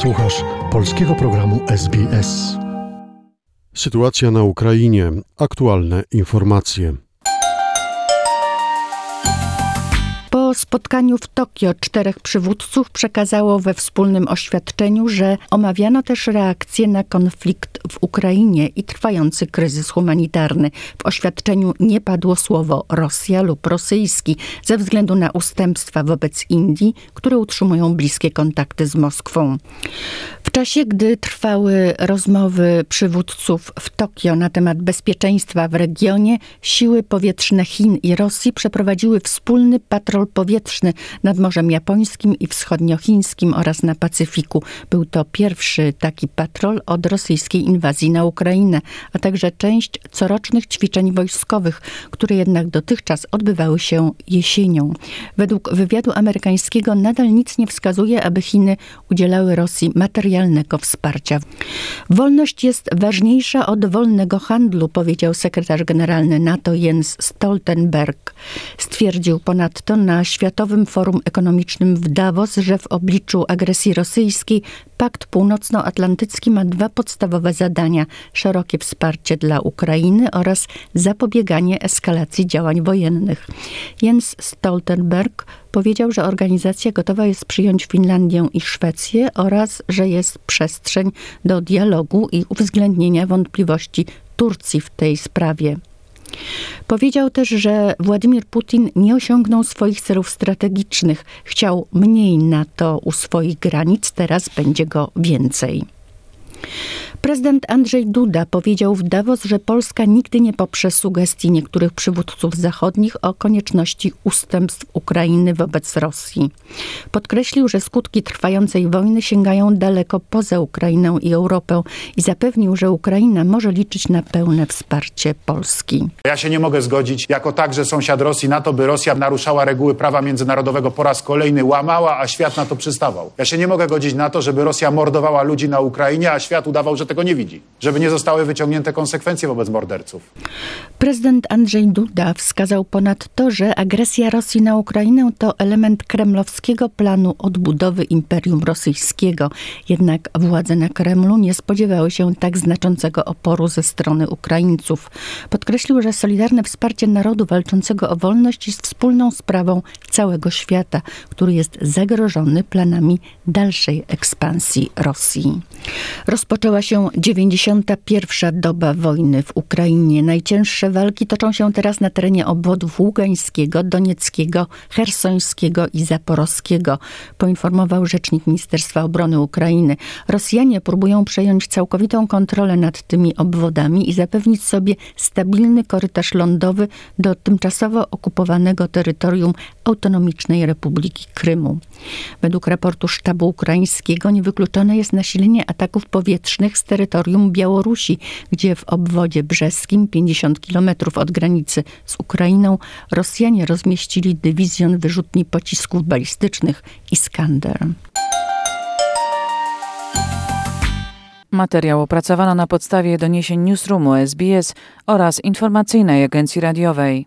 Słuchasz polskiego programu SBS. Sytuacja na Ukrainie. Aktualne informacje. Po spotkaniu w Tokio czterech przywódców przekazało we wspólnym oświadczeniu, że omawiano też reakcję na konflikt w Ukrainie i trwający kryzys humanitarny. W oświadczeniu nie padło słowo Rosja lub rosyjski ze względu na ustępstwa wobec Indii, które utrzymują bliskie kontakty z Moskwą. W czasie, gdy trwały rozmowy przywódców w Tokio na temat bezpieczeństwa w regionie, siły powietrzne Chin i Rosji przeprowadziły wspólny patrol powietrzny nad Morzem Japońskim i Wschodniochińskim oraz na Pacyfiku. Był to pierwszy taki patrol od rosyjskiej inwazji na Ukrainę, a także część corocznych ćwiczeń wojskowych, które jednak dotychczas odbywały się jesienią. Według wywiadu amerykańskiego nadal nic nie wskazuje, aby Chiny udzielały Rosji materialnego wsparcia. Wolność jest ważniejsza od wolnego handlu, powiedział sekretarz generalny NATO Jens Stoltenberg. Stwierdził ponadto na Światowym Forum Ekonomicznym w Davos, że w obliczu agresji rosyjskiej Pakt Północnoatlantycki ma dwa podstawowe zadania: szerokie wsparcie dla Ukrainy oraz zapobieganie eskalacji działań wojennych. Jens Stoltenberg powiedział, że organizacja gotowa jest przyjąć Finlandię i Szwecję oraz że jest przestrzeń do dialogu i uwzględnienia wątpliwości Turcji w tej sprawie. Powiedział też, że Władimir Putin nie osiągnął swoich celów strategicznych. Chciał mniej NATO u swoich granic, teraz będzie go więcej. Prezydent Andrzej Duda powiedział w Davos, że Polska nigdy nie poprze sugestii niektórych przywódców zachodnich o konieczności ustępstw Ukrainy wobec Rosji. Podkreślił, że skutki trwającej wojny sięgają daleko poza Ukrainę i Europę i zapewnił, że Ukraina może liczyć na pełne wsparcie Polski. Ja się nie mogę zgodzić, jako także sąsiad Rosji, na to, by Rosja naruszała reguły prawa międzynarodowego po raz kolejny łamała, a świat na to przystawał. Ja się nie mogę godzić na to, żeby Rosja mordowała ludzi na Ukrainie, a świat udawał, że tego nie widzi, żeby nie zostały wyciągnięte konsekwencje wobec morderców. Prezydent Andrzej Duda wskazał ponadto, że agresja Rosji na Ukrainę to element kremlowskiego planu odbudowy Imperium Rosyjskiego. Jednak władze na Kremlu nie spodziewały się tak znaczącego oporu ze strony Ukraińców. Podkreślił, że solidarne wsparcie narodu walczącego o wolność jest wspólną sprawą całego świata, który jest zagrożony planami dalszej ekspansji Rosji. Rozpoczęła się 91. doba wojny w Ukrainie. Najcięższe walki toczą się teraz na terenie obwodów Ługańskiego, Donieckiego, Hersońskiego i Zaporowskiego, poinformował rzecznik Ministerstwa Obrony Ukrainy. Rosjanie próbują przejąć całkowitą kontrolę nad tymi obwodami i zapewnić sobie stabilny korytarz lądowy do tymczasowo okupowanego terytorium Autonomicznej Republiki Krymu. Według raportu sztabu ukraińskiego niewykluczone jest nasilenie ataków powietrznych z terytorium Białorusi, gdzie w obwodzie brzeskim, 50 km od granicy z Ukrainą, Rosjanie rozmieścili dywizjon wyrzutni pocisków balistycznych Iskander. Materiał opracowano na podstawie doniesień Newsroomu SBS oraz informacyjnej agencji radiowej.